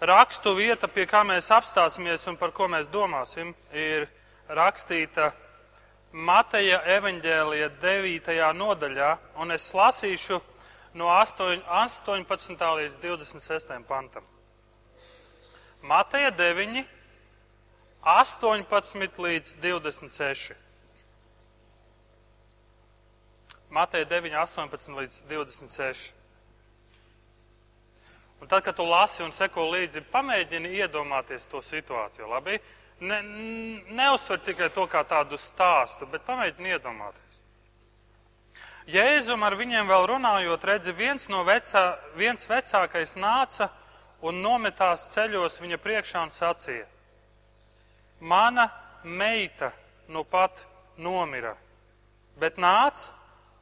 rakstu vieta, pie kā mēs apstāsimies un par ko mēs domāsim, ir rakstīta Mateja evaņģēlija 9. nodaļā, un es lasīšu no 8, 18. līdz 26. pantam. Mateja 9, 18 līdz 26. Mateja 9, 18 līdz 26. Un tad, kad tu lasi un seko līdzi, pamēģini iedomāties to situāciju. Labi? Ne, neuzsver tikai to kā tādu stāstu, bet pamēģini iedomāties. Jēzum ar viņiem vēl runājot, redzi, viens no vecā, viens vecākais nāca un nometās ceļos viņa priekšā un sacīja: Mana meita nu pat nomira, bet nāc,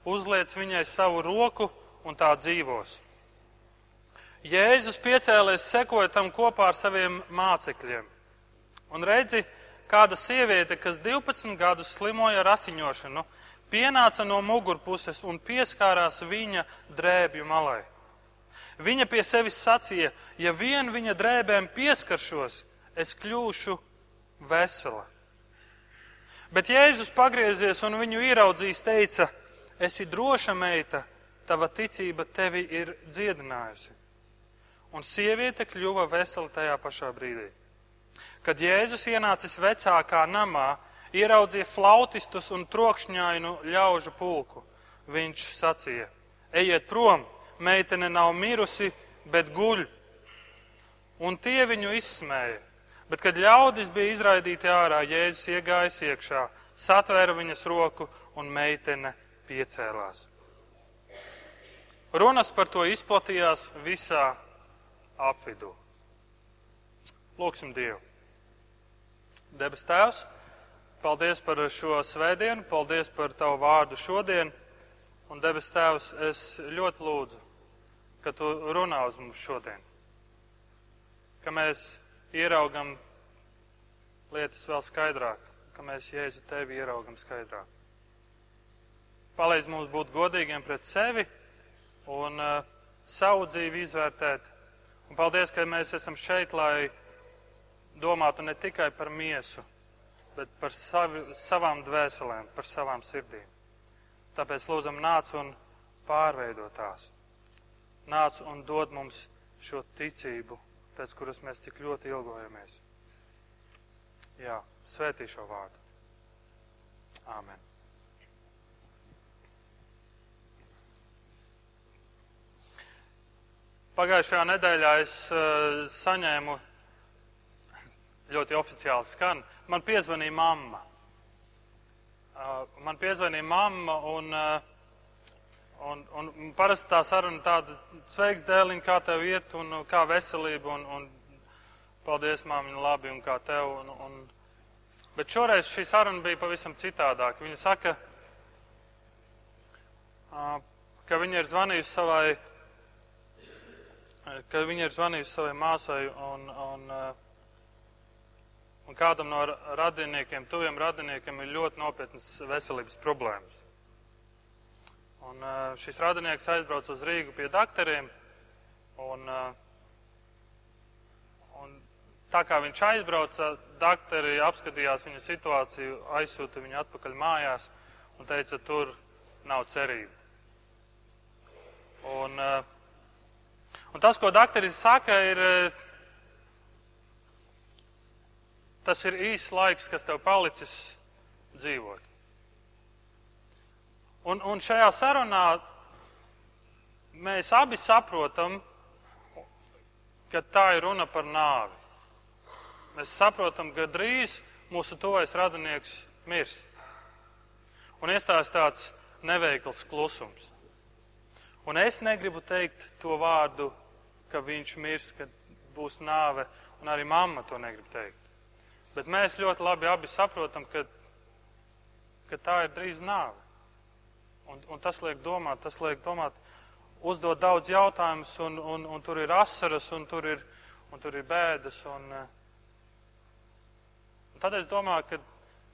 uzliec viņai savu roku un tā dzīvos. Jēzus piecēlēs sekoja tam kopā ar saviem mācekļiem. Un redzi, kāda sieviete, kas 12 gadus slimoja ar asiņošanu, pienāca no mugurpuses un pieskārās viņa drēbju malai. Viņa pie sevis sacīja, ja vien viņa drēbēm pieskaršos, es kļūšu vesela. Bet Jēzus pagriezies un viņu ieraudzījis, teica, esi droša meita, tava ticība tevi ir dziedinājusi un sieviete kļuva vesela tajā pašā brīdī. Kad Jēzus ienācis vecākā namā, ieraudzīja flautistus un trokšņainu ļaužu pulku, viņš sacīja: Ejiet prom, meitene nav mirusi, bet guļ. Un tie viņu izsmēja. Bet, kad ļaudis bija izraidīti ārā, Jēzus iegājis iekšā, satvēra viņas roku un meitene piecēlās. Runas par to izplatījās visā apvidū. Lūksim Dievu. Debes Tēvs, paldies par šo svētdienu, paldies par Tavu vārdu šodien. Un debes Tēvs, es ļoti lūdzu, ka Tu runā uz mums šodien. Ka mēs ieraugam lietas vēl skaidrāk, ka mēs Jēzu Tevi ieraugam skaidrāk. Palīdz mums būt godīgiem pret sevi un uh, savu dzīvi izvērtēt Un paldies, ka mēs esam šeit, lai domātu ne tikai par miesu, bet par savi, savām dvēselēm, par savām sirdīm. Tāpēc lūdzam, nāc un pārveido tās. Nāc un dod mums šo ticību, pēc kuras mēs tik ļoti ilgojamies. Jā, svētī šo vārdu. Āmen. Pagājušajā nedēļā es uh, saņēmu ļoti oficiāli skan. Man piezvanīja mamma. Uh, man piezvanīja mamma un, uh, un, un, un parasti tā saruna tāda sveiks dēliņ, kā tev iet un kā veselība un, un paldies māmiņa labi un kā tev. Un, un, bet šoreiz šī saruna bija pavisam citādāka. Viņa saka, uh, ka viņa ir zvanījusi savai ka viņa ir zvanījusi savai māsai un, un, un kādam no radiniekiem, tuviem radiniekiem ir ļoti nopietnas veselības problēmas. Un šis radinieks aizbrauca uz Rīgu pie doktoriem, un, un tā kā viņš aizbrauca, doktori apskatījās viņa situāciju, aizsūta viņu atpakaļ mājās un teica, tur nav cerība. Un, uh, Un tas, ko doktori saka, ir, eh, tas ir īsts laiks, kas tev palicis dzīvot. Un, un šajā sarunā mēs abi saprotam, ka tā ir runa par nāvi. Mēs saprotam, ka drīz mūsu tuvais radinieks mirs. Un iestājas tāds neveikls klusums. Un es negribu teikt to vārdu, ka viņš mirs, kad būs nāve, un arī mamma to negrib teikt. Bet mēs ļoti labi abi saprotam, ka, ka tā ir drīz nāve. Un, un tas liek domāt, tas liek domāt, uzdot daudz jautājumus, un, un, un tur ir asaras, un tur ir, un tur ir bēdas. Un, un tad es domāju, ka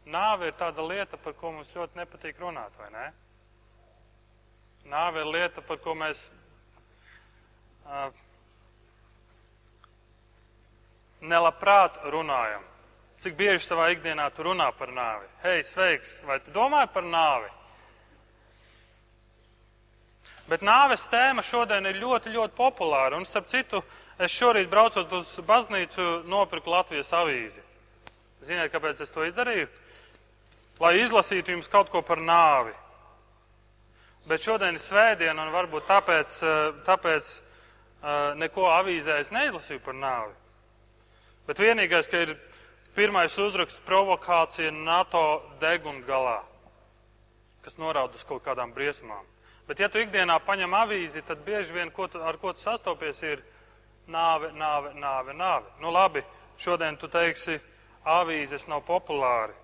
nāve ir tāda lieta, par ko mums ļoti nepatīk runāt, vai ne? Nāve ir lieta, par ko mēs. Uh, nelabprāt runājam. Cik bieži savā ikdienā tu runā par nāvi? Hei, sveiks, vai tu domā par nāvi? Bet nāves tēma šodien ir ļoti, ļoti populāra. Un, starp citu, es šorīt braucot uz baznīcu, nopirku Latvijas avīzi. Ziniet, kāpēc es to izdarīju? Lai izlasītu jums kaut ko par nāvi. Bet šodien ir svētdiena, un varbūt tāpēc, eh, tāpēc eh, neko avīzē es neizlasīju par nāvi. Bet vienīgais, ka ir pirmais uzraksts provokācija NATO deguna galā, kas norāda uz kaut kādām briesmām. Bet, ja tu ikdienā paņem avīzi, tad bieži vien, ko tu, ar ko tu sastopies, ir nāve, nāve, nāve, nāve. Nu labi, šodien tu teiksi, avīzes nav populāri.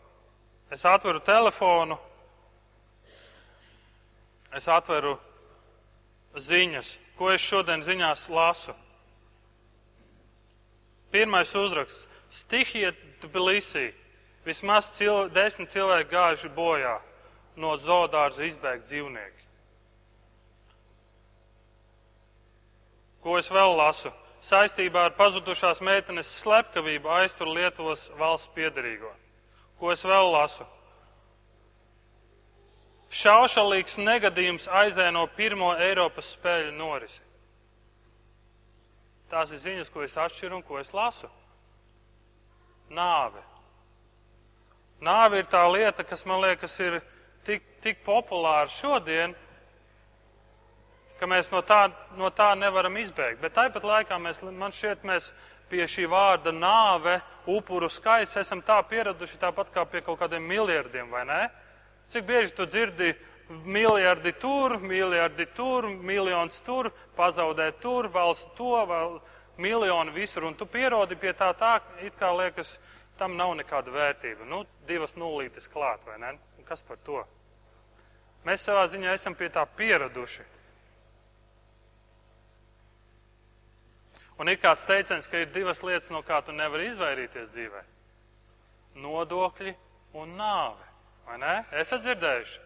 Es atveru telefonu, es atveru ziņas. Ko es šodien ziņās lasu? Pirmais uzraksts - Stihija Tbilisī. Vismaz cil, desmit cilvēki gājuši bojā no zoodārza izbēgt dzīvnieki. Ko es vēl lasu? Saistībā ar pazudušās meitenes slepkavību aiztur Lietuvas valsts piedarīgo. Ko es vēl lasu? Šaušalīgs negadījums aizēno pirmo Eiropas spēļu norisi. Tās ir ziņas, ko es atšķiru un ko es lasu. Nāve. Nāve ir tā lieta, kas man liekas ir tik, tik populāra šodien, ka mēs no tā, no tā nevaram izbēgt. Bet tāpat laikā mēs, man šķiet, mēs pie šī vārda nāve, upuru skaits esam tā pieraduši tāpat kā pie kaut kādiem miljardiem, vai ne? Cik bieži tu dzirdi miljardi tur, miljardi tur, miljons tur, pazaudēt tur, valsts to, vēl miljoni visur, un tu pierodi pie tā tā, it kā liekas, tam nav nekāda vērtība. Nu, divas nulītes klāt, vai ne? Un kas par to? Mēs savā ziņā esam pie tā pieraduši. Un ir kāds teiciens, ka ir divas lietas, no kā tu nevari izvairīties dzīvē - nodokļi un nāve. Vai ne? Esat dzirdējuši?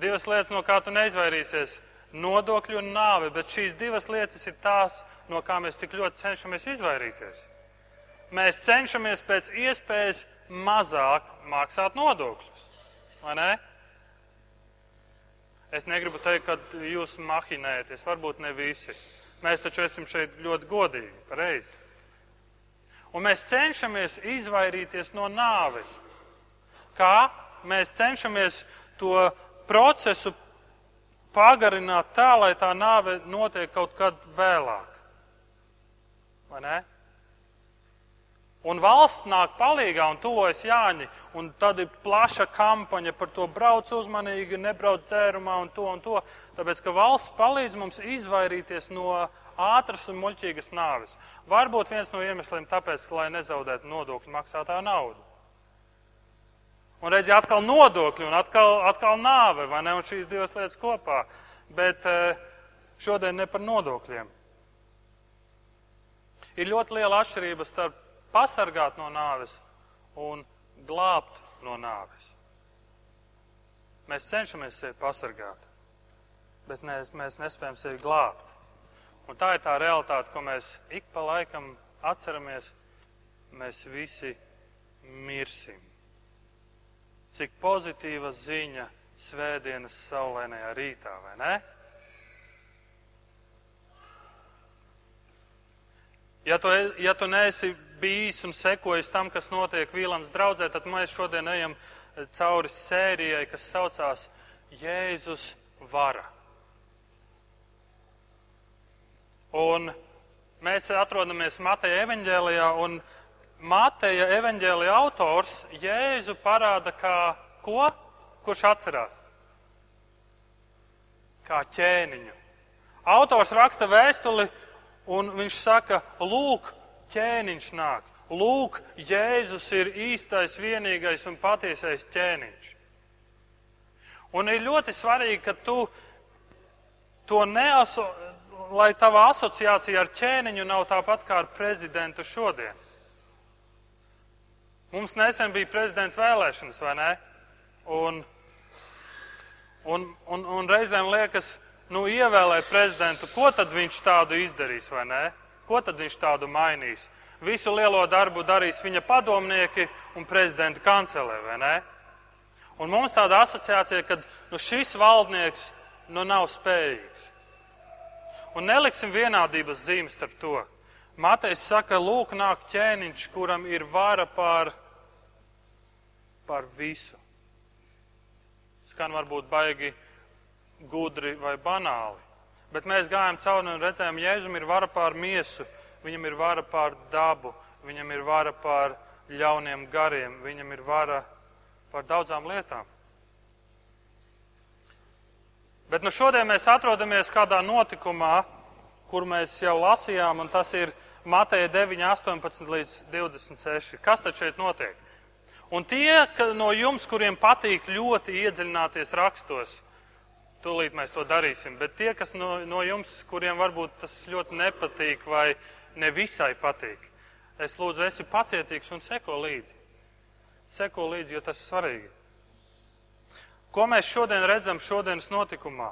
Divas lietas, no kā tu neizvairīsies - nodokļi un nāve, bet šīs divas lietas ir tās, no kā mēs tik ļoti cenšamies izvairīties. Mēs cenšamies pēc iespējas mazāk maksāt nodokļus. Vai ne? Es negribu teikt, ka jūs mahinējaties, varbūt ne visi. Mēs taču esam šeit ļoti godīgi, pareizi. Un mēs cenšamies izvairīties no nāves. Kā mēs cenšamies to procesu pagarināt tā, lai tā nāve notiek kaut kad vēlāk. Vai ne? Un valsts nāk palīgā un tuvojas Jāņi, un tad ir plaša kampaņa par to brauc uzmanīgi, nebrauc dzērumā un to un to, tāpēc, ka valsts palīdz mums izvairīties no ātras un muļķīgas nāves. Varbūt viens no iemesliem tāpēc, lai nezaudētu nodokļu maksātāju naudu. Un redzi, atkal nodokļi un atkal, atkal nāve, vai ne, un šīs divas lietas kopā. Bet eh, šodien ne par nodokļiem. Ir ļoti liela atšķirība starp pasargāt no nāves un glābt no nāves. Mēs cenšamies sevi pasargāt, bet mēs, mēs nespējam sevi glābt. Un tā ir tā realitāte, ko mēs ik pa laikam atceramies. Mēs visi mirsim. Cik pozitīva ziņa svētdienas saulēnajā rītā, vai ne? Ja tu, ja tu neesi bijis un sekojis tam, kas notiek Vīlāns draudzē, tad mēs šodien ejam cauri sērijai, kas saucās Jēzus vara. Un mēs atrodamies Mateja evaņģēlijā, un Mateja evaņģēlijā autors Jēzu parāda kā ko? Kurš atcerās? Kā ķēniņu. Autors raksta vēstuli un viņš saka, lūk, ķēniņš nāk. Lūk, Jēzus ir īstais, vienīgais un patiesais ķēniņš. Un ir ļoti svarīgi, ka tu to neaso, lai tava asociācija ar ķēniņu nav tāpat kā ar prezidentu šodien. Mums nesen bija prezidenta vēlēšanas, vai ne? Un, un, un, un reizēm liekas, nu, ievēlēt prezidentu, ko tad viņš tādu izdarīs, vai ne? Ko tad viņš tādu mainīs? Visu lielo darbu darīs viņa padomnieki un prezidenta kancelē, vai ne? Un mums tāda asociācija, ka nu, šis valdnieks nu, nav spējīgs. Un neliksim vienādības zīmes starp to. Matejs saka, lūk, nāk ķēniņš, kuram ir vara pār, pār visu. Skan varbūt baigi gudri vai banāli. Bet mēs gājām cauri un redzējām, Jēzum ir vara pār miesu, viņam ir vara pār dabu, viņam ir vara pār ļauniem gariem, viņam ir vara pār daudzām lietām. Bet nu šodien mēs atrodamies kādā notikumā, kur mēs jau lasījām, un tas ir Mateja 9, 18 līdz 26. Kas tad šeit notiek? Un tie no jums, kuriem patīk ļoti iedziļināties rakstos, Tūlīt mēs to darīsim. Bet tie, kas no, no jums, kuriem varbūt tas ļoti nepatīk vai nevisai patīk, es lūdzu, esi pacietīgs un seko līdzi. Seko līdzi, jo tas ir svarīgi. Ko mēs šodien redzam šodienas notikumā?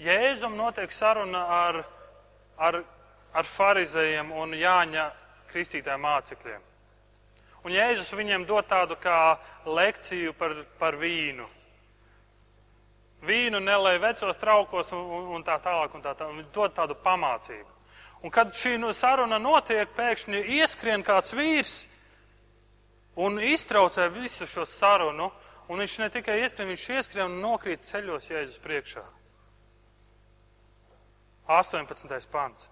Jēzum notiek saruna ar, ar, ar farizējiem un Jāņa kristītājiem mācekļiem. Un Jēzus viņiem dod tādu kā lekciju par, par vīnu vīnu nelēja vecos traukos un, un, tā tālāk, un tā tālāk. Viņi dod tādu pamācību. Un kad šī nu, saruna notiek, pēkšņi ieskrien kāds vīrs un iztraucē visu šo sarunu, un viņš ne tikai ieskrien, viņš ieskrien un nokrīt ceļos Jēzus priekšā. 18. pants.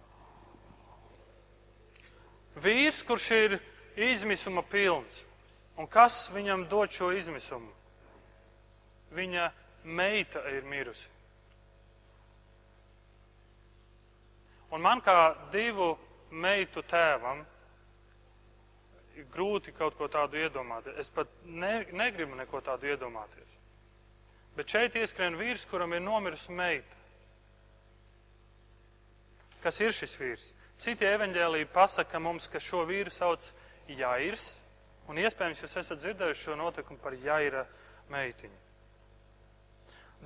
Vīrs, kurš ir izmisuma pilns, un kas viņam dod šo izmisumu? Viņa meita ir mirusi. Un man kā divu meitu tēvam ir grūti kaut ko tādu iedomāties. Es pat ne, negribu neko tādu iedomāties. Bet šeit ieskrien vīrs, kuram ir nomirusi meita. Kas ir šis vīrs? Citi evaņģēlīji pasaka mums, ka šo vīru sauc Jairs, un iespējams jūs esat dzirdējuši šo notikumu par Jaira meitiņu.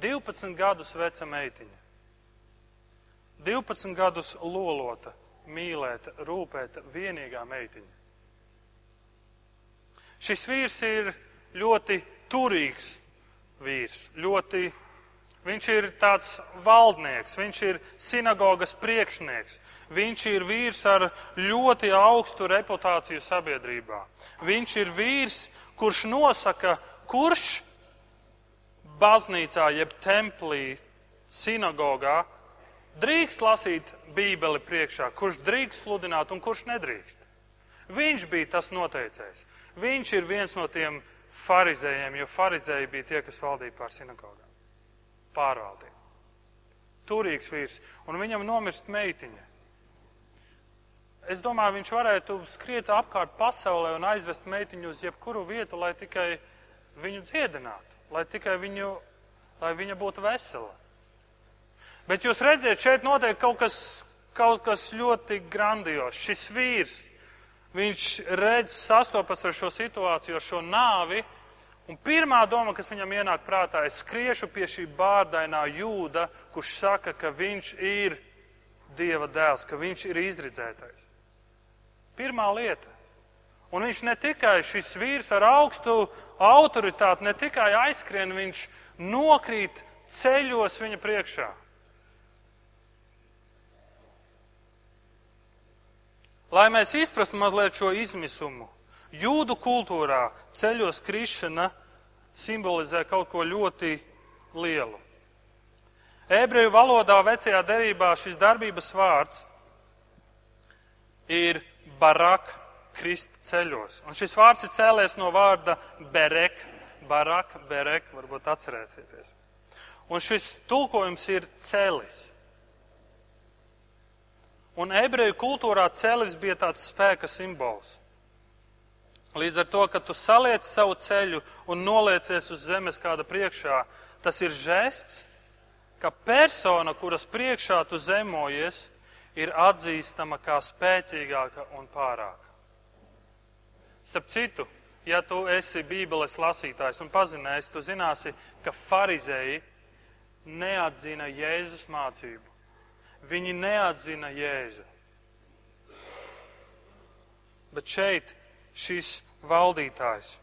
12 gadus veca meitiņa. 12 gadus lolota, mīlēta, rūpēta, vienīgā meitiņa. Šis vīrs ir ļoti turīgs vīrs, ļoti, viņš ir tāds valdnieks, viņš ir sinagogas priekšnieks, viņš ir vīrs ar ļoti augstu reputāciju sabiedrībā. Viņš ir vīrs, kurš nosaka, kurš baznīcā, jeb templī, sinagogā, drīkst lasīt Bībeli priekšā, kurš drīkst sludināt un kurš nedrīkst. Viņš bija tas noteicējs. Viņš ir viens no tiem farizējiem, jo farizēji bija tie, kas valdīja pār sinagogām. Pārvaldīja. Turīgs vīrs, un viņam nomirst meitiņa. Es domāju, viņš varētu skriet apkārt pasaulē un aizvest meitiņu uz jebkuru vietu, lai tikai viņu dziedinātu lai tikai viņu, lai viņa būtu vesela. Bet jūs redzat, šeit notiek kaut kas, kaut kas ļoti grandios. Šis vīrs, viņš redz, sastopas ar šo situāciju, ar šo nāvi, un pirmā doma, kas viņam ienāk prātā, es skriešu pie šī bārdainā jūda, kurš saka, ka viņš ir Dieva dēls, ka viņš ir izridzētais. Pirmā lieta. Un viņš ne tikai šis vīrs ar augstu autoritāti, ne tikai aizskrien, viņš nokrīt ceļos viņa priekšā. Lai mēs izprastu mazliet šo izmisumu, jūdu kultūrā ceļos krišana simbolizē kaut ko ļoti lielu. Ebreju valodā vecajā derībā šis darbības vārds ir barak krist ceļos. Un šis vārds ir cēlies no vārda berek, barak, berek, varbūt atcerēsieties. Un šis tulkojums ir celis. Un ebreju kultūrā celis bija tāds spēka simbols. Līdz ar to, ka tu saliec savu ceļu un noliecies uz zemes kāda priekšā, tas ir žests, ka persona, kuras priekšā tu zemojies, ir atzīstama kā spēcīgāka un pārāka. Starp citu, ja tu esi Bībeles lasītājs un pazinējs, tu zināsi, ka farizēji neatzina Jēzus mācību. Viņi neatzina Jēzu. Bet šeit šis valdītājs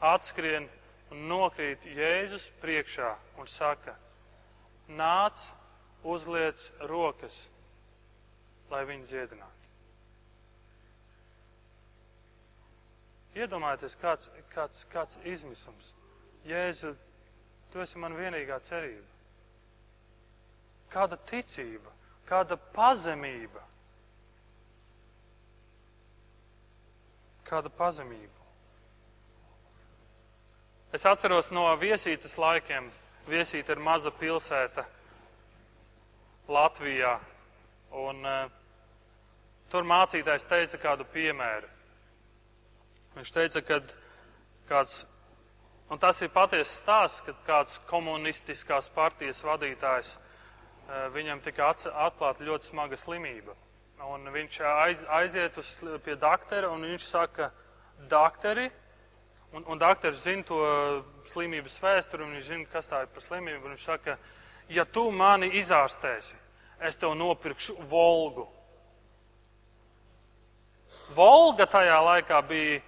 atskrien un nokrīt Jēzus priekšā un saka, nāc, uzliec rokas, lai viņu dziedinātu. Iedomājieties, kāds, kāds, kāds izmisums. Jēzu, tu esi man vienīgā cerība. Kāda ticība, kāda pazemība. Kāda pazemība. Es atceros no viesītes laikiem. Viesīte ir maza pilsēta Latvijā. Un, uh, tur mācītājs teica kādu piemēru. Viņš teica, ka kāds, un tas ir patiesa stāsts, kad kāds komunistiskās partijas vadītājs, uh, viņam tika atklāta ļoti smaga slimība. Un viņš aiz, aiziet uz, pie doktora un viņš saka, doktori, Un, un doktors zina to slimības vēsturi, un viņš zina, kas tā ir par slimību. Viņš saka, ja tu mani izārstēsi, es tev nopirkšu Volgu. Volga tajā laikā bija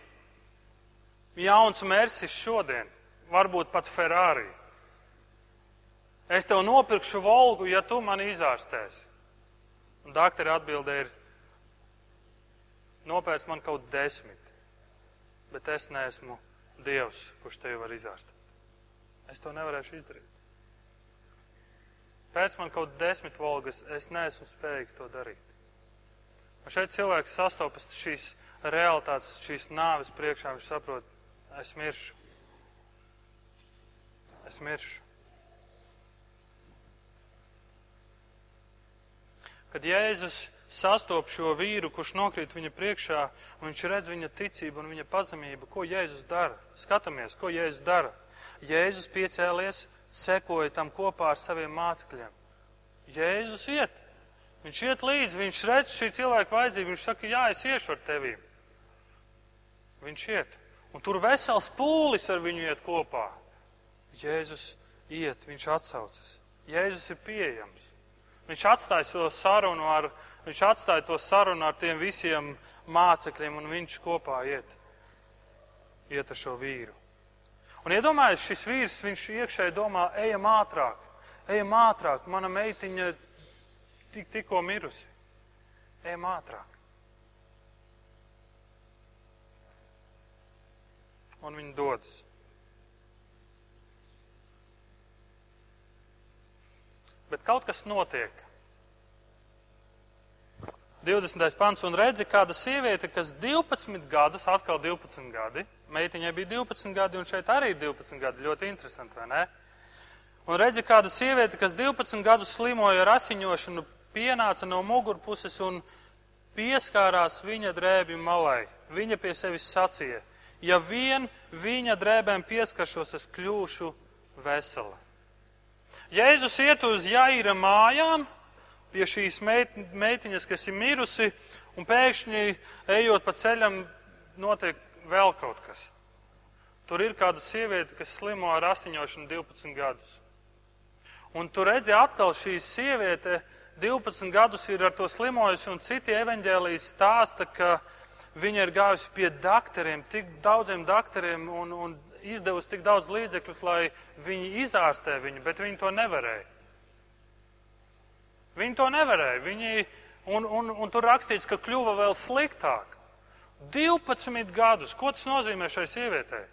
jauns Mersis šodien, varbūt pat Ferrari. Es tev nopirkšu Volgu, ja tu mani izārstēsi. Un doktora atbilde ir, nopērc man kaut desmit, bet es neesmu Dievs, kurš tevi var izārstēt. Es to nevarēšu izdarīt. Pēc man kaut desmit volgas, es neesmu spējīgs to darīt. Un šeit cilvēks sastopas šīs realitātes, šīs nāves priekšā, viņš saprot, es miršu. Es miršu. Kad Jēzus sastop šo vīru, kurš nokrīt viņa priekšā, un viņš redz viņa ticību un viņa pazemību, ko Jēzus dara. Skatāmies, ko Jēzus dara. Jēzus piecēlies, sekoja tam kopā ar saviem mācekļiem. Jēzus iet. Viņš iet līdzi, viņš redz šī cilvēka vajadzību, viņš saka, jā, es iešu ar tevīm. Viņš iet. Un tur vesels pūlis ar viņu iet kopā. Jēzus iet, viņš atsaucas. Jēzus ir pieejams. Viņš atstāja to sarunu ar, viņš atstāja to sarunu ar tiem visiem mācekļiem, un viņš kopā iet, iet ar šo vīru. Un iedomājieties, šis vīrs, viņš iekšēji domā, ejam ātrāk, ejam ātrāk, mana meitiņa tik, tikko mirusi. Ejam ātrāk. Un viņi dodas. Bet kaut kas notiek. 20. pants un redzi kāda sieviete, kas 12 gadus, atkal 12 gadi, meitiņai bija 12 gadi un šeit arī 12 gadi, ļoti interesanti, vai ne? Un redzi kāda sieviete, kas 12 gadus slimoja ar asiņošanu, pienāca no mugurpuses un pieskārās viņa drēbju malai. Viņa pie sevis sacīja, ja vien viņa drēbēm pieskaršos, es kļūšu vesela. Jēzus iet uz Jaira mājām pie šīs meitiņas, kas ir mirusi, un pēkšņi ejot pa ceļam, notiek vēl kaut kas. Tur ir kāda sieviete, kas slimo ar asiņošanu 12 gadus. Un tur redzi atkal šī sieviete 12 gadus ir ar to slimojusi, un citi evaņģēlijas stāsta, ka viņa ir gājusi pie doktoriem, tik daudziem doktoriem, un, un izdevusi tik daudz līdzekļus, lai viņi izārstē viņu, bet viņi to nevarēja. Viņi to nevarēja. Viņi, un, un, un tur rakstīts, ka kļuva vēl sliktāk. 12 gadus. Ko tas nozīmē šai sievietei?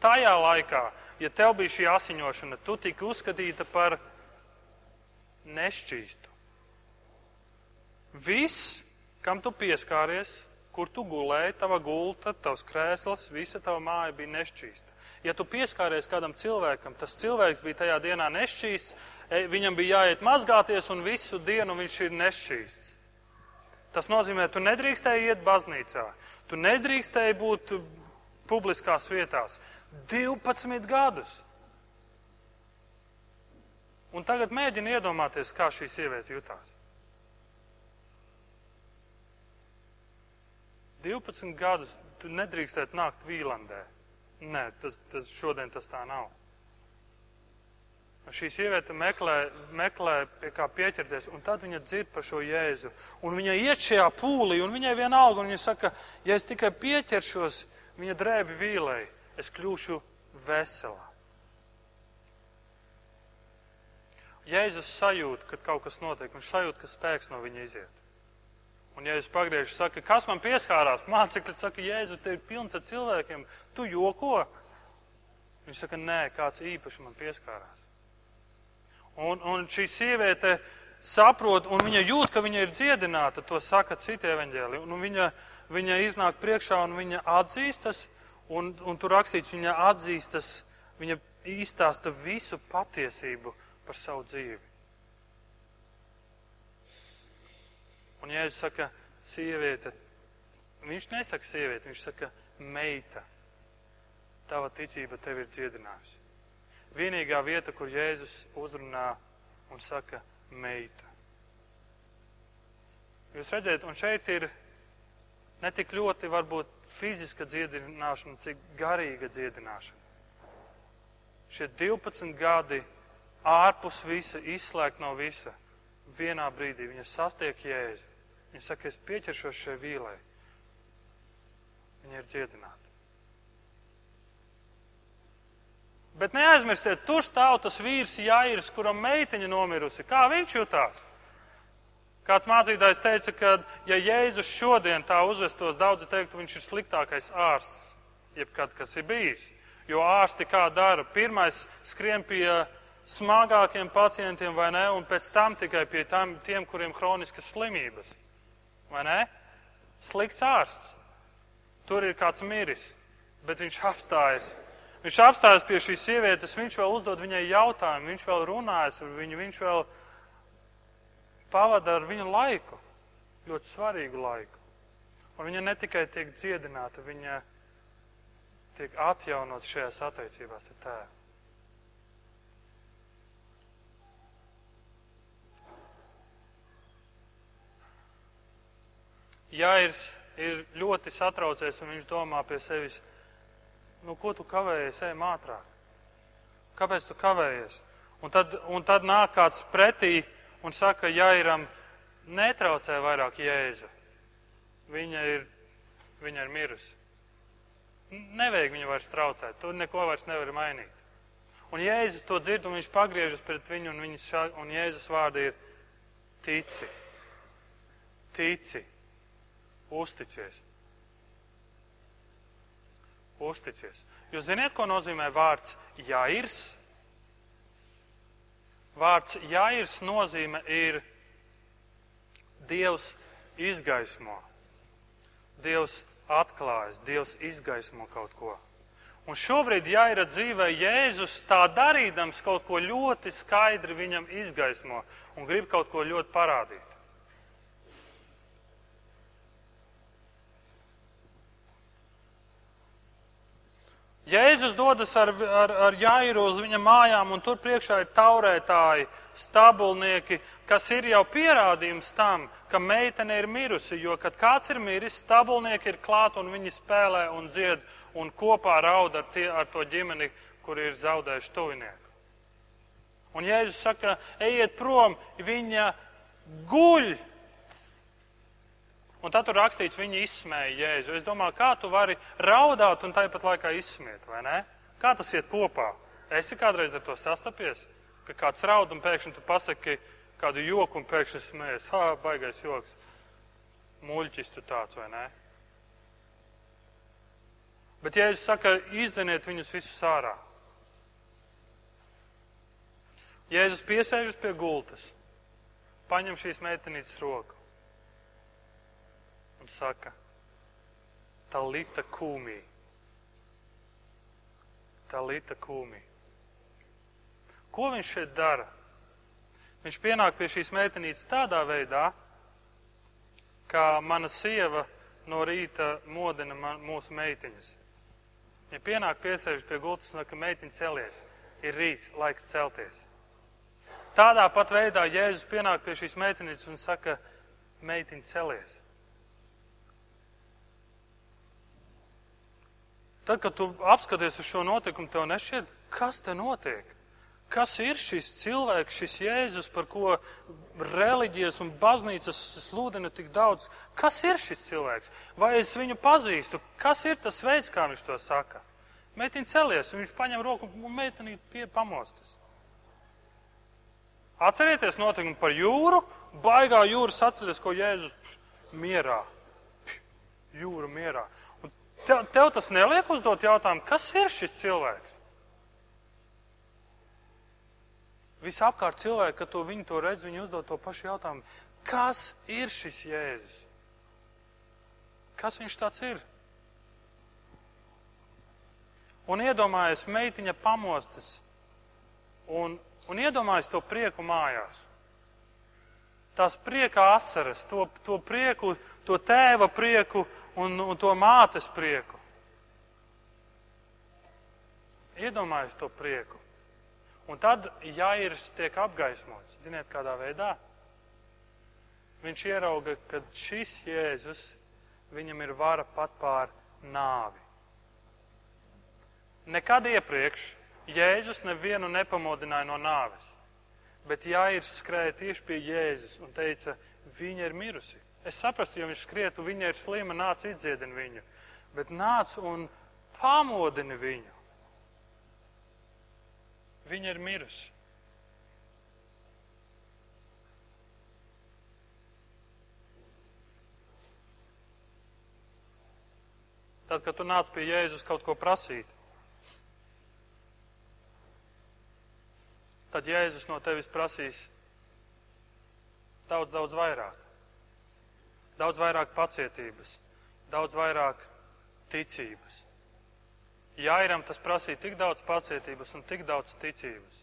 Tajā laikā, ja tev bija šī asiņošana, tu tika uzskatīta par nešķīstu. Viss, kam tu pieskāries, kur tu gulēji, tava gulta, tavs krēsls, visa tava māja bija nešķīsta. Ja tu pieskāries kādam cilvēkam, tas cilvēks bija tajā dienā nešķīsts, e, viņam bija jāiet mazgāties un visu dienu viņš ir nešķīsts. Tas nozīmē, tu nedrīkstēji iet baznīcā, tu nedrīkstēji būt publiskās vietās. 12 gadus. Un tagad mēģini iedomāties, kā šī sieviete jutās. 12 gadus tu nedrīkstētu nākt Vīlandē. Nē, tas, tas šodien tas tā nav. Šī sieviete meklē, meklē, pie kā pieķerties, un tad viņa dzird par šo jēzu. Un viņa iet šajā pūlī, un viņai vienalga, un viņa saka, ja es tikai pieķeršos viņa drēbi vīlei, es kļūšu veselā. Jēzus sajūt, kad kaut kas notiek, viņš sajūt, ka spēks no viņa iziet. Un, ja es pagriežu, saka, kas man pieskārās, mācekļi saka, Jēzu, te ir pilns ar cilvēkiem, tu joko. Viņš saka, nē, kāds īpaši man pieskārās. Un, un šī sieviete saprot, un viņa jūt, ka viņa ir dziedināta, to saka citi evaņģēli. Un viņa, viņa iznāk priekšā un viņa atzīstas, un, un tur rakstīts, viņa atzīstas, viņa izstāsta visu patiesību par savu dzīvi. Un Jēzus saka, sieviete, viņš nesaka sieviete, viņš saka meita. Tava ticība tevi ir dziedinājusi. Vienīgā vieta, kur Jēzus uzrunā un saka meita. Jūs redzat, un šeit ir ne tik ļoti varbūt fiziska dziedināšana, cik garīga dziedināšana. Šie 12 gadi ārpus visa, izslēgt no visa, vienā brīdī viņa sastiek Jēzu. Viņa saka, es pieķeršos šai vīlei. Viņa ir dziedināta. Bet neaizmirstiet, tur stāv tas vīrs Jairs, kuram meitiņa nomirusi. Kā viņš jutās? Kāds mācītājs teica, ka ja Jēzus šodien tā uzvestos, daudzi teiktu, viņš ir sliktākais ārsts, jebkad kas ir bijis. Jo ārsti kā dara? Pirmais skrien pie smagākiem pacientiem vai ne, un pēc tam tikai pie tam, tiem, kuriem kroniskas slimības. Vai ne? Slikts ārsts. Tur ir kāds miris, bet viņš apstājas. Viņš apstājas pie šīs sievietes, viņš vēl uzdod viņai jautājumu, viņš vēl runājas ar viņu, viņš vēl pavada ar viņu laiku, ļoti svarīgu laiku. Un viņa ne tikai tiek dziedināta, viņa tiek atjaunot šajās attiecībās ar tēvu. Jairs ir ļoti satraucies un viņš domā pie sevis, nu, ko tu kavējies, ej ātrāk. Kāpēc tu kavējies? Un tad, un tad nāk kāds pretī un saka, Jairam, netraucē vairāk Jēzu. Viņa ir, viņa ir mirusi. Nevajag viņu vairs traucēt, tu neko vairs nevari mainīt. Un Jēzus to dzird, un viņš pagriežas pret viņu, un, šā, un Jēzus vārdi ir tici. Tici. Uzticies. Uzticies. Jūs ziniet, ko nozīmē vārds jāirs? Vārds jāirs nozīme ir Dievs izgaismo. Dievs atklājas, Dievs izgaismo kaut ko. Un šobrīd, ja ir dzīvē Jēzus tā darīdams, kaut ko ļoti skaidri viņam izgaismo un grib kaut ko ļoti parādīt. Jēzus dodas ar, ar, ar Jairu uz viņa mājām, un tur priekšā ir taurētāji, stabulnieki, kas ir jau pierādījums tam, ka meitene ir mirusi. Jo, kad kāds ir miris, stabulnieki ir klāt un viņi spēlē un dzied un kopā raud ar, tie, ar to ģimeni, kur ir zaudējuši tuvinieku. Un Jēzus saka, ejiet prom, viņa guļ Un tad tur rakstīts, viņi izsmēja Jēzu. Es domāju, kā tu vari raudāt un tāpat laikā izsmiet, vai ne? Kā tas iet kopā? Esi kādreiz ar to sastapies, ka kāds raud un pēkšņi tu pasaki kādu joku un pēkšņi smējas. Ha, baigais joks. Muļķis tu tāds, vai ne? Bet Jēzus saka, izdzeniet viņus visus ārā. Jēzus piesēžas pie gultas, paņem šīs meitenītes roku un saka, Talita kūmī. Talita kūmī. Ko viņš šeit dara? Viņš pienāk pie šīs meitenītes tādā veidā, kā mana sieva no rīta modina man, mūsu meitiņas. Ja pienāk piesēžas pie gultas un saka, meitiņa celies, ir rīts, laiks celties. Tādā pat veidā Jēzus pienāk pie šīs meitenītes un saka, meitiņa celies. Tad, kad tu apskaties uz šo notikumu, tev nešķiet, kas te notiek. kas ir šis cilvēks, šis Jēzus, par ko reliģijas un baznīcas sludina tik daudz. Kas ir šis cilvēks? Vai es viņu pazīstu? Kas ir tas veids, kā viņš to saka? Meitiņa celies, viņš paņem roku un meitenīt pie pamostas. Atcerieties notikumu par jūru, baigā jūras atceries, ko Jēzus mierā. Jūra mierā. Tev, tev tas neliek uzdot jautājumu, kas ir šis cilvēks? Visapkārt cilvēki, kad to viņi to redz, viņi uzdod to pašu jautājumu. Kas ir šis Jēzus? Kas viņš tāds ir? Un iedomājies, meitiņa pamostas un, un iedomājies to prieku mājās. Tās prieka asaras, to, to prieku, to tēva prieku un, un to mātes prieku. Iedomājies to prieku. Un tad Jairs tiek apgaismots. Ziniet, kādā veidā? Viņš ierauga, ka šis Jēzus, viņam ir vara pat pār nāvi. Nekad iepriekš Jēzus nevienu nepamodināja no nāves. Bet Jāirs skrēja tieši pie Jēzus un teica, viņa ir mirusi. Es saprastu, ja viņš skrietu, viņa ir slima, nāc izdziedini viņu. Bet nāc un pamodini viņu. Viņa ir mirusi. Tad, kad tu nāc pie Jēzus kaut ko prasīt, tad Jēzus no tevis prasīs daudz, daudz vairāk. Daudz vairāk pacietības, daudz vairāk ticības. Jairam tas prasīja tik daudz pacietības un tik daudz ticības.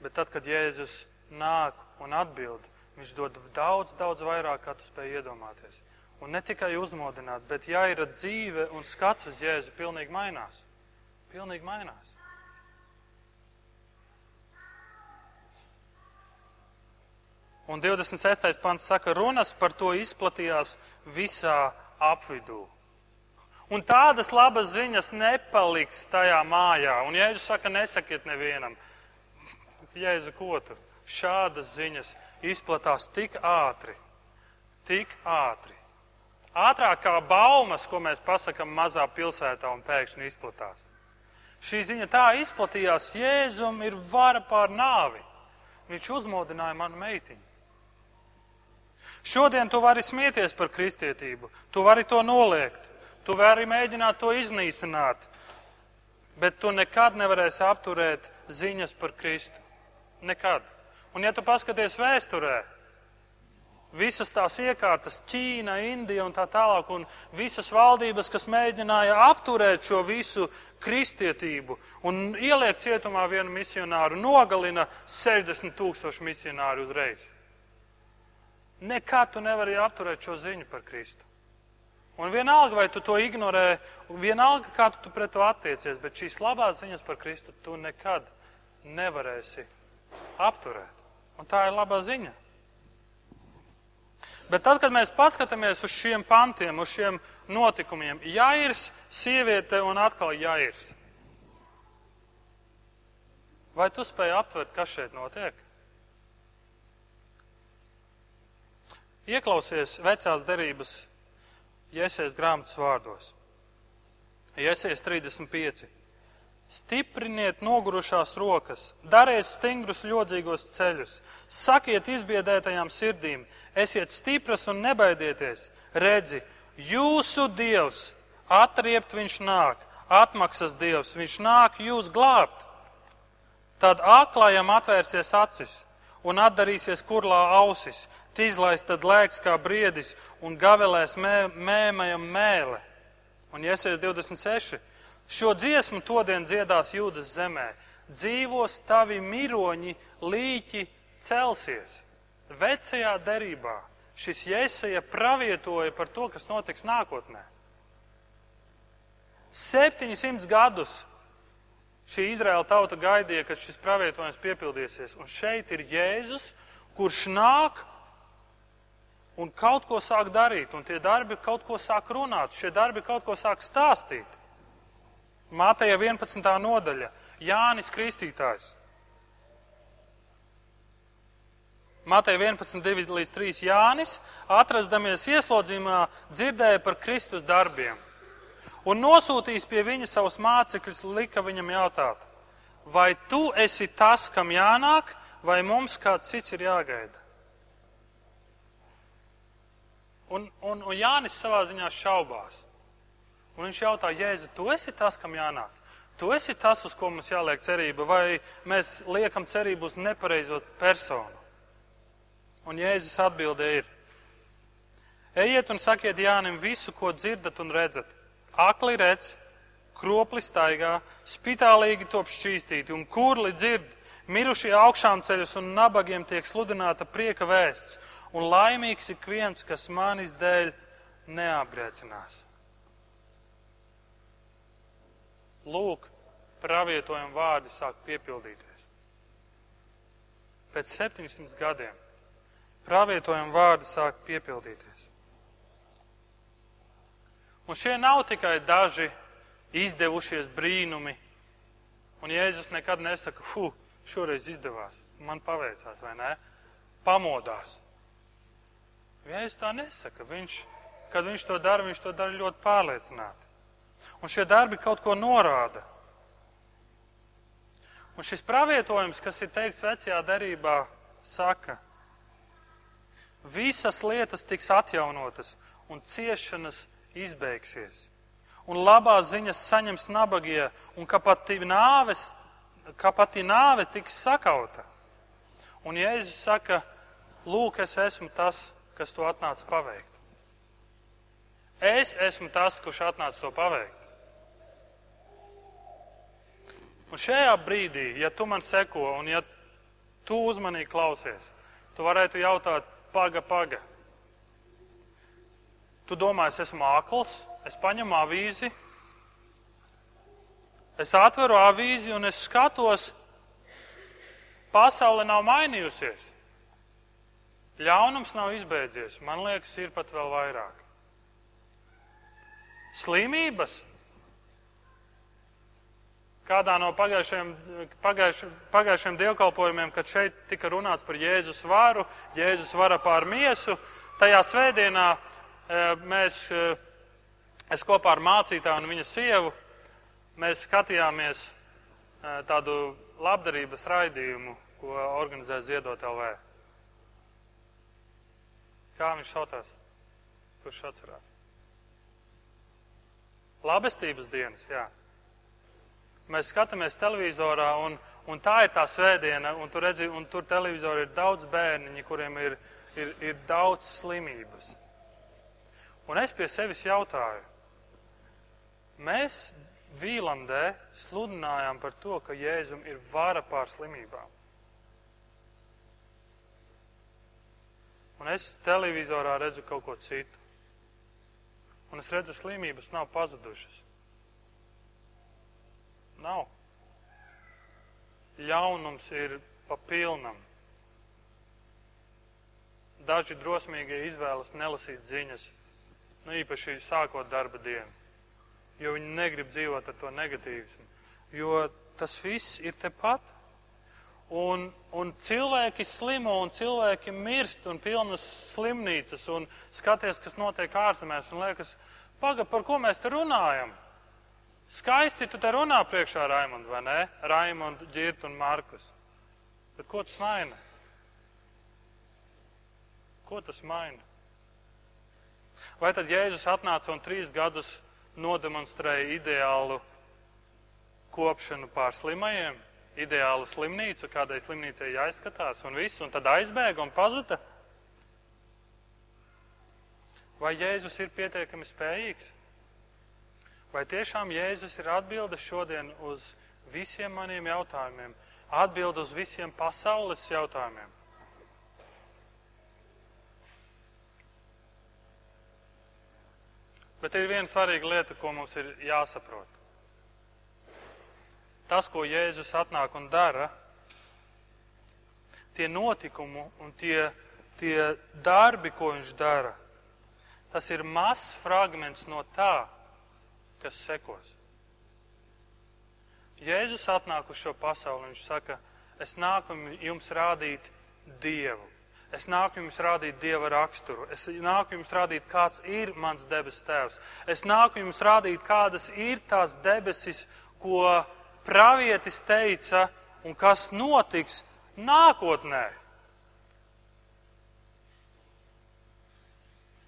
Bet tad, kad Jēzus nāk un atbild, viņš dod daudz, daudz vairāk, kā tu spēj iedomāties. Un ne tikai uzmodināt, bet Jaira dzīve un skats uz Jēzu pilnīgi mainās. Pilnīgi mainās. Un 26. pants saka, runas par to izplatījās visā apvidū. Un tādas labas ziņas nepaliks tajā mājā. Un Jēzus saka, nesakiet nevienam. Jēzu, ko tu? Šādas ziņas izplatās tik ātri, tik ātri. Ātrāk kā baumas, ko mēs pasakam mazā pilsētā un pēkšņi izplatās. Šī ziņa tā izplatījās, Jēzum ir vara pār nāvi. Viņš uzmodināja manu meitiņu. Šodien tu vari smieties par kristietību, tu vari to noliegt, tu vari mēģināt to iznīcināt, bet tu nekad nevarēsi apturēt ziņas par Kristu. Nekad. Un ja tu paskaties vēsturē, visas tās iekārtas, Ķīna, Indija un tā tālāk, un visas valdības, kas mēģināja apturēt šo visu kristietību un ieliek cietumā vienu misionāru, nogalina 60 tūkstošu misionāru uzreiz. Nekad tu nevari apturēt šo ziņu par Kristu. Un vienalga, vai tu to ignorē, vienalga, kā tu pret to attiecies, bet šīs labās ziņas par Kristu tu nekad nevarēsi apturēt. Un tā ir labā ziņa. Bet tad, kad mēs paskatāmies uz šiem pantiem, uz šiem notikumiem, Jairs, sieviete un atkal Jairs. Vai tu spēj aptvert, kas šeit notiek? Ieklausies vecās derības Jēzus grāmatas vārdos. Jēzus 35. Stipriniet nogurušās rokas, dariet stingrus ļodzīgos ceļus, sakiet izbiedētajām sirdīm, esiet stipras un nebaidieties. Redzi, jūsu Dievs, atriept viņš nāk, atmaksas Dievs, viņš nāk jūs glābt. Tad aklājam atvērsies acis un atdarīsies kurlā ausis, Tīzlais tad lēks kā briedis un gavelēs mē, mēmajam mēle. Un Iesies 26. Šo dziesmu todien dziedās jūdas zemē. Dzīvos tavi miroņi, līķi celsies. Vecajā derībā šis Jēzeja pravietoja par to, kas notiks nākotnē. 700 gadus Šī Izraēla tauta gaidīja, ka šis pravietojums piepildīsies. Un šeit ir Jēzus, kurš nāk un kaut ko sāk darīt, un tie darbi kaut ko sāk runāt, šie darbi kaut ko sāk stāstīt. Mātēja 11. nodaļa - Jānis Kristītājs. Mateja 11, 2 līdz 3 Jānis, atrastamies ieslodzījumā, dzirdēja par Kristus darbiem. Un nosūtījis pie viņa savus mācekļus, lika viņam jautāt, vai tu esi tas, kam jānāk, vai mums kāds cits ir jāgaida? Un, un, un Jānis savā ziņā šaubās. Un viņš jautā, Jēzu, tu esi tas, kam jānāk? Tu esi tas, uz ko mums jāliek cerība, vai mēs liekam cerību uz nepareizo personu? Un Jēzus atbildē ir: Ejiet un sakiet Jānim visu, ko dzirdat un redzat. Akli redz, kropli staigā, spitālīgi top šķīstīti un kurli dzird, mirušie augšām ceļus un nabagiem tiek sludināta prieka vēsts, un laimīgs ik viens, kas manis dēļ neapgrēcinās. Lūk, pravietojuma vārdi sāk piepildīties. Pēc 700 gadiem pravietojuma vārdi sāk piepildīties. Un šie nav tikai daži izdevušies brīnumi, un Jēzus nekad nesaka, fu, šoreiz izdevās, man paveicās, vai ne? Pamodās. Jēzus tā nesaka. Viņš, kad viņš to dara, viņš to dara ļoti pārliecināti. Un šie darbi kaut ko norāda. Un šis pravietojums, kas ir teikts vecajā derībā, saka, visas lietas tiks atjaunotas un ciešanas izbeigsies. Un labās ziņas saņems nabagie, un ka pati nāves, ka pati nāve tiks sakauta. Un Jēzus saka, lūk, es esmu tas, kas to atnāca paveikt. Es esmu tas, kurš atnāca to paveikt. Un šajā brīdī, ja tu man seko un ja tu uzmanīgi klausies, tu varētu jautāt, paga, paga. Tu domā, es esmu akls, es paņemu avīzi, es atveru avīzi un es skatos, pasaule nav mainījusies. Ļaunums nav izbeidzies. Man liekas, ir pat vēl vairāk. Slimības kādā no pagājušajiem, pagājušajiem, pagājušajiem dievkalpojumiem, kad šeit tika runāts par Jēzus varu, Jēzus vara pār miesu, tajā svētdienā mēs, es kopā ar mācītāju un viņa sievu, skatījāmies tādu labdarības raidījumu, ko organizē Ziedot LV. Kā viņš saucās? Kurš atcerās? Labestības dienas, jā. Mēs skatāmies televizorā, un, un tā ir tā svētdiena, un tur, redzi, un tur televizorā ir daudz bērniņu, kuriem ir, ir, ir daudz slimības. Un es pie sevis jautāju, mēs Vīlandē sludinājām par to, ka Jēzum ir vara pār slimībām. Un es televizorā redzu kaut ko citu. Un es redzu, slimības nav pazudušas. Nav. Ļaunums ir pa pilnam. Daži drosmīgie izvēlas nelasīt ziņas, nu īpaši sākot darba dienu, jo viņi negrib dzīvot ar to negatīvismu, jo tas viss ir tepat. Un, un cilvēki slimo, un cilvēki mirst, un pilnas slimnīcas, un skaties, kas notiek ārzemēs, un liekas, paga, par ko mēs te runājam? Skaisti tu te runā priekšā Raimondu, vai ne? Raimondu, Girtu un Markus. Bet ko tas maina? Ko tas maina? Vai tad Jēzus atnāca un trīs gadus nodemonstrēja ideālu kopšanu pār slimajiem, ideālu slimnīcu, kādai slimnīcai jāizskatās un viss, un tad aizbēga un pazuda? Vai Jēzus ir pietiekami spējīgs? Vai tiešām Jēzus ir atbildes šodien uz visiem maniem jautājumiem, atbild uz visiem pasaules jautājumiem? Bet ir viena svarīga lieta, ko mums ir jāsaprot. Tas, ko Jēzus atnāk un dara, tie notikumi un tie, tie darbi, ko viņš dara, tas ir mazs fragments no tā, kas sekos. Jēzus atnāk uz šo pasauli un viņš saka, es nāku jums rādīt Dievu. Es nāku jums rādīt Dieva raksturu. Es nāku jums rādīt, kāds ir mans debes tēvs. Es nāku jums rādīt, kādas ir tās debesis, ko pravietis teica un kas notiks nākotnē.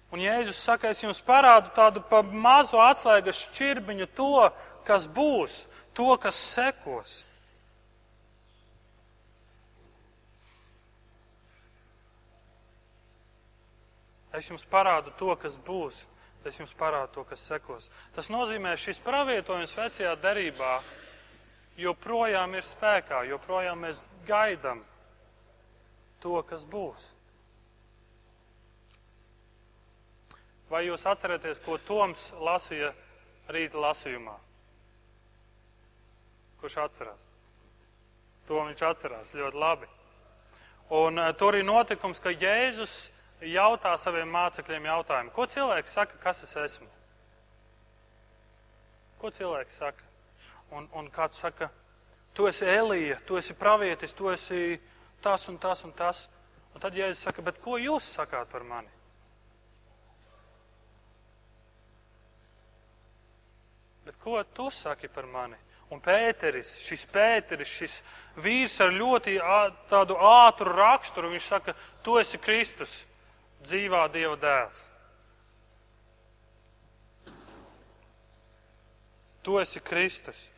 Un Jēzus saka, es jums parādu tādu pa mazu atslēgas šķirbiņu to, kas būs, to, kas sekos. Es jums parādu to, kas būs. Es jums parādu to, kas sekos. Tas nozīmē, šis pravietojums vecajā derībā joprojām ir spēkā, joprojām mēs gaidām to, kas būs. Vai jūs atceraties, ko Toms lasīja rīta lasījumā? Kurš atcerās? To viņš atcerās ļoti labi. Un uh, tur ir notikums, ka Jēzus jautā saviem mācekļiem jautājumu, ko cilvēks saka, kas es esmu? Ko cilvēks saka? Un, un kāds saka, tu esi Elija, tu esi pravietis, tu esi tas un tas un tas. Un tad Jēzus saka, bet ko jūs sakāt par mani? Bet ko tu saki par mani? Un Pēteris, šis Pēteris, šis vīrs ar ļoti tādu ātru raksturu, viņš saka, tu esi Kristus, dzīvā Dieva dēls. Tu esi Kristus.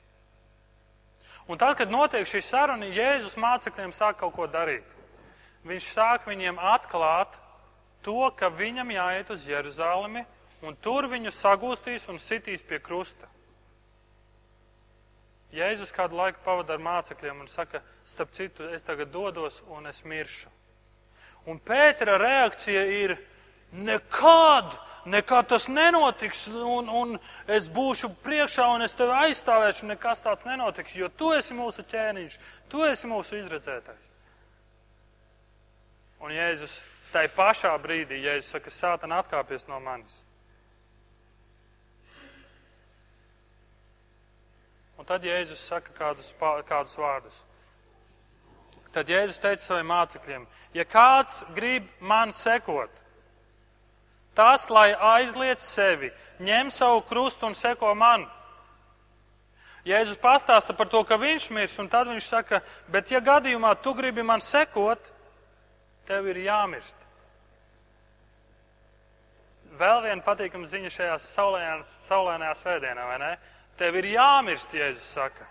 Un tad, kad notiek šī saruna, Jēzus mācekļiem sāk kaut ko darīt. Viņš sāk viņiem atklāt to, ka viņam jāiet uz Jeruzalemi, un tur viņu sagūstīs un sitīs pie krusta. Jēzus kādu laiku pavada ar mācekļiem un saka, starp citu, es tagad dodos un es miršu. Un Pētera reakcija ir, nekad, nekad tas nenotiks, un, un es būšu priekšā un es tevi aizstāvēšu, nekas tāds nenotiks, jo tu esi mūsu ķēniņš, tu esi mūsu izredzētais. Un Jēzus tai pašā brīdī, Jēzus saka, sātan atkāpies no manis. Un tad Jēzus saka kādus, kādus vārdus. Tad Jēzus teica saviem mācekļiem, ja kāds grib man sekot, tas, lai aizliet sevi, ņem savu krustu un seko man. Jēzus pastāsta par to, ka viņš mirs, un tad viņš saka, bet ja gadījumā tu gribi man sekot, tev ir jāmirst. Vēl viena patīkama ziņa šajā saulēnajā svētdienā, vai ne? Tev ir jāmirst, Jēzus saka.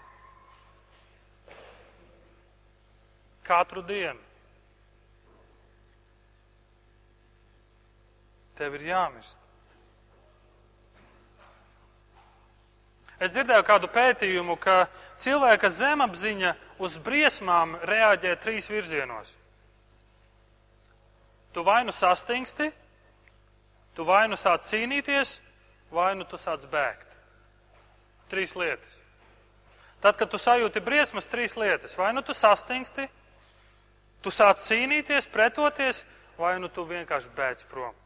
Katru dienu. Tev ir jāmirst. Es dzirdēju kādu pētījumu, ka cilvēka zemapziņa uz briesmām reaģē trīs virzienos. Tu vai nu sastingsti, tu vai nu sāc cīnīties, vai nu tu sāc bēgt. Trīs lietas. Tad, kad tu sajūti briesmas, trīs lietas. Vai nu tu sastingsti, tu sāc cīnīties, pretoties, vai nu tu vienkārši bēdz prom.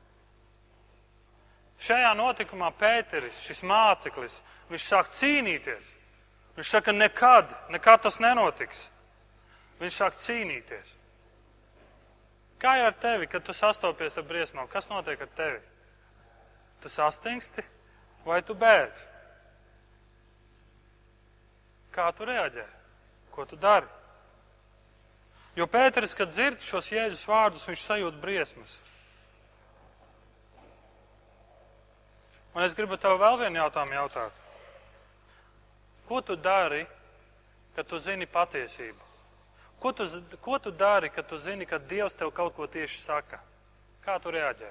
Šajā notikumā Pēteris, šis māceklis, viņš sāk cīnīties. Viņš saka, nekad, nekad tas nenotiks. Viņš sāk cīnīties. Kā jau ar tevi, kad tu sastopies ar briesmām, kas notiek ar tevi? Tu sastingsti vai tu bēdz? Kā tu reaģē? Ko tu dari? Jo Pēteris, kad dzird šos Jēzus vārdus, viņš sajūt briesmas. Un es gribu tev vēl vienu jautājumu jautāt. Ko tu dari, kad tu zini patiesību? Ko tu, ko tu dari, kad tu zini, ka Dievs tev kaut ko tieši saka? Kā tu reaģē?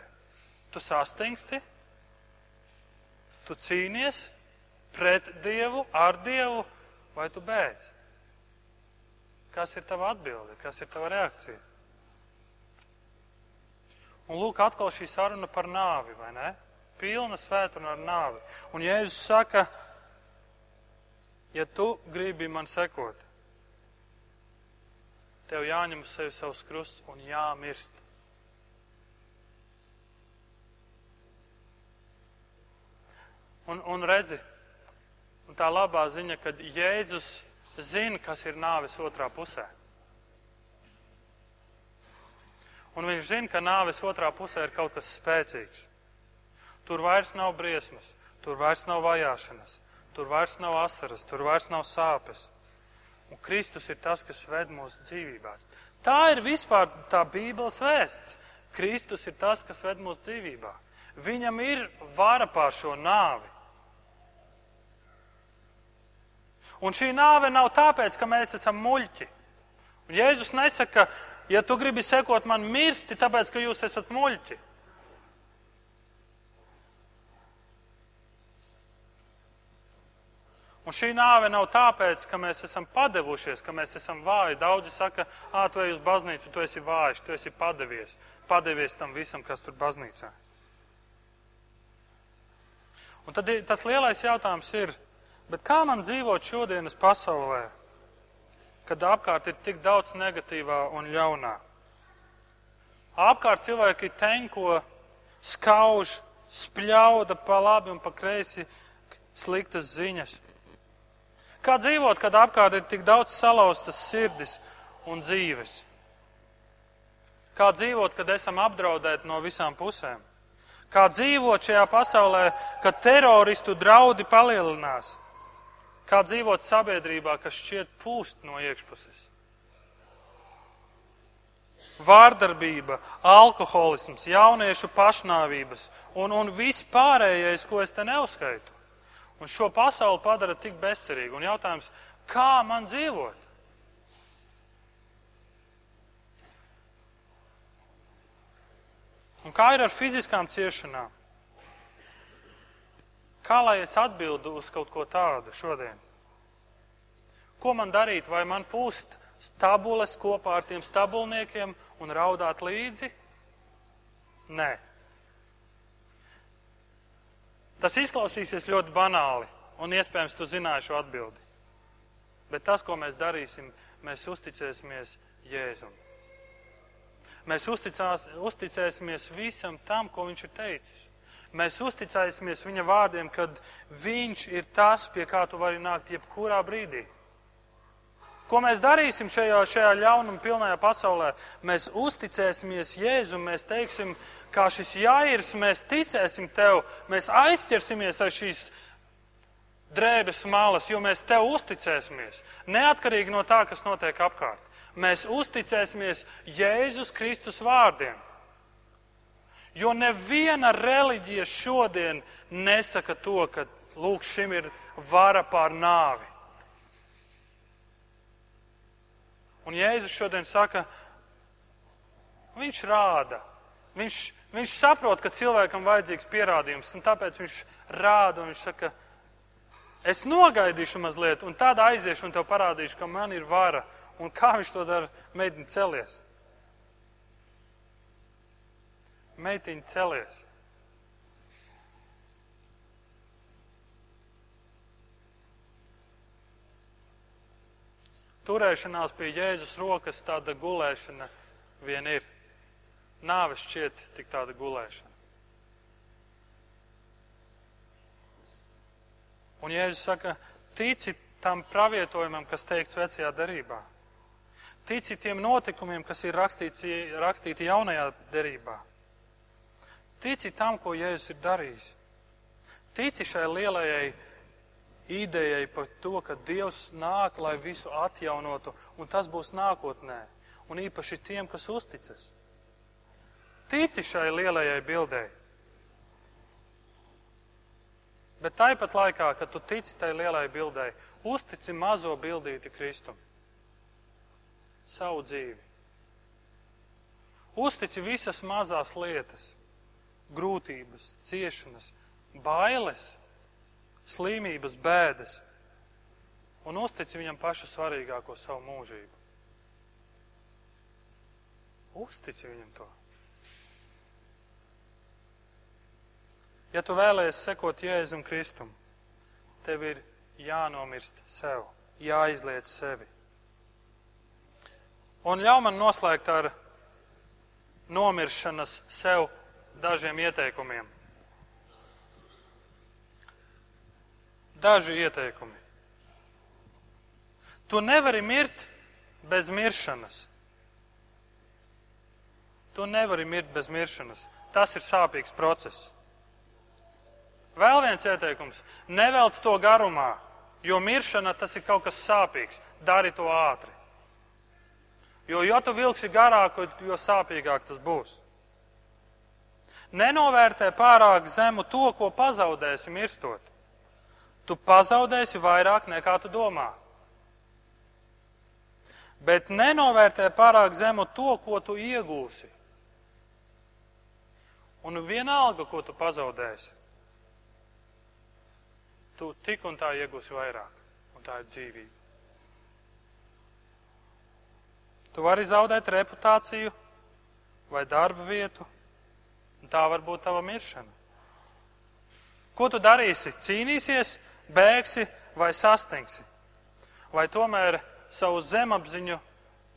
Tu sastingsti, tu cīnies pret Dievu, ar Dievu, vai tu bēdz? Kas ir tava atbilde, kas ir tava reakcija? Un lūk, atkal šī saruna par nāvi, vai ne? Pilna svētuna ar nāvi. Un Jēzus saka, ja tu gribi man sekot, tev jāņem uz sevi savs krusts un jāmirst. Un, un redzi, Un tā labā ziņa, ka Jēzus zina, kas ir nāves otrā pusē. Un viņš zina, ka nāves otrā pusē ir kaut kas spēcīgs. Tur vairs nav briesmas, tur vairs nav vajāšanas, tur vairs nav asaras, tur vairs nav sāpes. Un Kristus ir tas, kas ved mūsu dzīvībās. Tā ir vispār tā Bībeles vēsts. Kristus ir tas, kas ved mūsu dzīvībā. Viņam ir vara pār šo nāvi. Un šī nāve nav tāpēc, ka mēs esam muļķi. Un Jēzus nesaka, ja tu gribi sekot man mirsti, tāpēc, ka jūs esat muļķi. Un šī nāve nav tāpēc, ka mēs esam padevušies, ka mēs esam vāji. Daudzi saka, ah, tu ej uz baznīcu, tu esi vājš, tu esi padevies. Padevies tam visam, kas tur baznīcā. Un tad tas lielais jautājums ir, kā man dzīvot šodienas pasaulē, kad apkārt ir tik daudz negatīvā un ļaunā? Apkārt cilvēki tenko, skauž, spļauda pa labi un pa kreisi sliktas ziņas. Kā dzīvot, kad apkārt ir tik daudz salauztas sirdis un dzīves? Kā dzīvot, kad esam apdraudēti no visām pusēm? Kā dzīvot šajā pasaulē, kad teroristu draudi palielinās? Kā dzīvot sabiedrībā, kas šķiet pūst no iekšpuses? Vārdarbība, alkoholisms, jauniešu pašnāvības un, un viss pārējais, ko es te neuzskaitu. Un šo pasauli padara tik bezcerīgu. Un jautājums, kā man dzīvot? Un kā ir ar fiziskām ciešanām? Kā lai es atbildu uz kaut ko tādu šodien? Ko man darīt? Vai man pūst stabules kopā ar tiem stabulniekiem un raudāt līdzi? Nē. Tas izklausīsies ļoti banāli, un iespējams tu zināji šo atbildi. Bet tas, ko mēs darīsim, mēs uzticēsimies Jēzum. Mēs uzticās, uzticēsimies visam tam, ko viņš ir teicis. Mēs uzticēsimies viņa vārdiem, kad viņš ir tas, pie kā tu vari nākt jebkurā brīdī. Ko mēs darīsim šajā, šajā ļaunuma pilnajā pasaulē? Mēs uzticēsimies Jēzum, mēs teiksim, kā šis jāirs, mēs ticēsim tev, mēs aizķersimies ar šīs drēbes malas, jo mēs tev uzticēsimies. Neatkarīgi no tā, kas notiek apkārt mēs uzticēsimies Jēzus Kristus vārdiem. Jo neviena reliģija šodien nesaka to, ka lūk, šim ir vara pār nāvi. Un Jēzus šodien saka, viņš rāda, viņš, viņš saprot, ka cilvēkam vajadzīgs pierādījums, un tāpēc viņš rāda, un viņš saka, es nogaidīšu mazliet, un tad aiziešu un tev parādīšu, ka man ir vara, Un kā viņš to dara? Meitiņa celies. Meitiņa celies. Turēšanās pie Jēzus rokas tāda gulēšana vien ir. Nāves šķiet tik tāda gulēšana. Un Jēzus saka, tici tam pravietojumam, kas teikts vecajā darībā. Tici tiem notikumiem, kas ir rakstīti, rakstīti jaunajā derībā. Tici tam, ko Jēzus ir darījis. Tici šai lielajai idejai par to, ka Dievs nāk, lai visu atjaunotu, un tas būs nākotnē, un īpaši tiem, kas uzticas. Tici šai lielajai bildei. Bet tāpat laikā, kad tu tici tai lielai bildei, uztici mazo bildīti Kristum savu dzīvi. Uztici visas mazās lietas, grūtības, ciešanas, bailes, slimības, bēdas, un uztici viņam pašu svarīgāko savu mūžību. Uztici viņam to. Ja tu vēlēsies sekot Jēzum Kristum, tev ir jānomirst sev, jāizliet sevi. Un ļauj man noslēgt ar nomiršanas sev dažiem ieteikumiem. Daži ieteikumi. Tu nevari mirt bez miršanas. Tu nevari mirt bez miršanas. Tas ir sāpīgs process. Vēl viens ieteikums - nevelc to garumā, jo miršana tas ir kaut kas sāpīgs. Dari to ātri. Jo, ja tu vilksi garāk, jo sāpīgāk tas būs. Nenovērtē pārāk zemu to, ko pazaudēsi mirstot. Tu pazaudēsi vairāk nekā tu domā. Bet nenovērtē pārāk zemu to, ko tu iegūsi. Un vienalga, ko tu pazaudēsi, tu tik un tā iegūsi vairāk, un tā ir dzīvība. Tu vari zaudēt reputāciju vai darba vietu, un tā var būt tava miršana. Ko tu darīsi? Cīnīsies, bēgsi vai sastingsi? Vai tomēr savu zemapziņu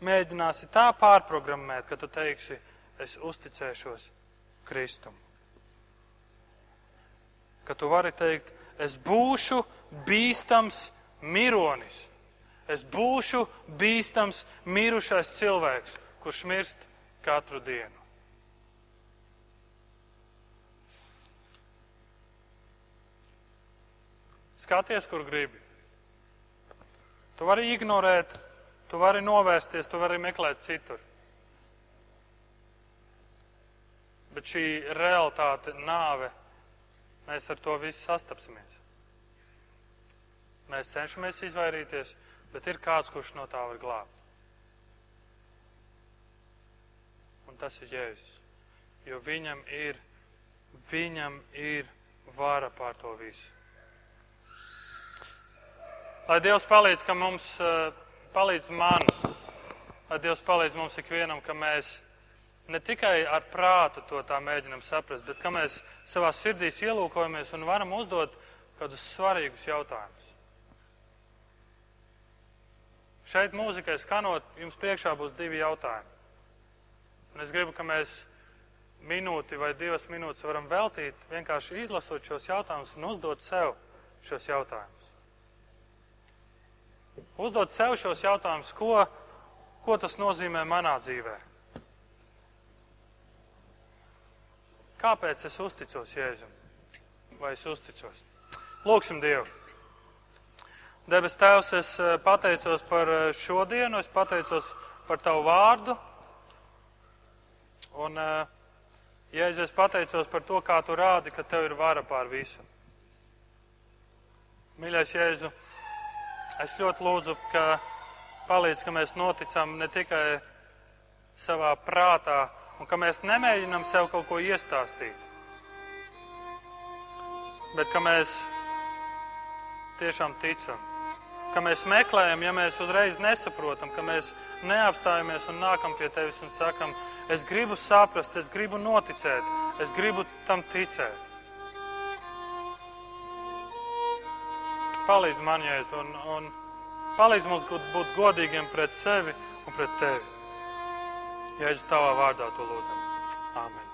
mēģināsi tā pārprogrammēt, ka tu teiksi, es uzticēšos Kristum? Ka tu vari teikt, es būšu bīstams mironis. Es būšu bīstams mirušais cilvēks, kurš mirst katru dienu. Skaties, kur gribi. Tu vari ignorēt, tu vari novērsties, tu vari meklēt citur. Bet šī realitāte, nāve, mēs ar to visu sastapsimies. Mēs cenšamies izvairīties, bet ir kāds, kurš no tā var glābt. Un tas ir Jēzus. Jo viņam ir, viņam ir vara pār to visu. Lai Dievs palīdz, ka mums eh, palīdz man, lai Dievs palīdz mums ikvienam, ka mēs ne tikai ar prātu to tā mēģinam saprast, bet ka mēs savā sirdīs ielūkojamies un varam uzdot kādus svarīgus jautājumus. Šeit mūzikai skanot, jums priekšā būs divi jautājumi. Un es gribu, ka mēs minūti vai divas minūtes varam veltīt vienkārši izlasot šos jautājumus un uzdot sev šos jautājumus. Uzdot sev šos jautājumus, ko, ko tas nozīmē manā dzīvē. Kāpēc es uzticos Jēzum? Vai es uzticos? Lūksim Dievu! Debes Tēvs, es eh, pateicos par eh, šo dienu, es pateicos par Tavu vārdu. Un, ja es pateicos par to, kā Tu rādi, ka Tev ir vara pār visu. Mīļais Jēzu, es ļoti lūdzu, ka palīdz, ka mēs noticam ne tikai savā prātā, un ka mēs nemēģinam sev kaut ko iestāstīt, bet ka mēs tiešām ticam ka mēs meklējam, ja mēs uzreiz nesaprotam, ka mēs neapstājamies un nākam pie tevis un sakam, es gribu saprast, es gribu noticēt, es gribu tam ticēt. Palīdz man, Jēzus, un, un palīdz mums būt godīgiem pret sevi un pret tevi. Jēzus, tavā vārdā to lūdzam. Āmen.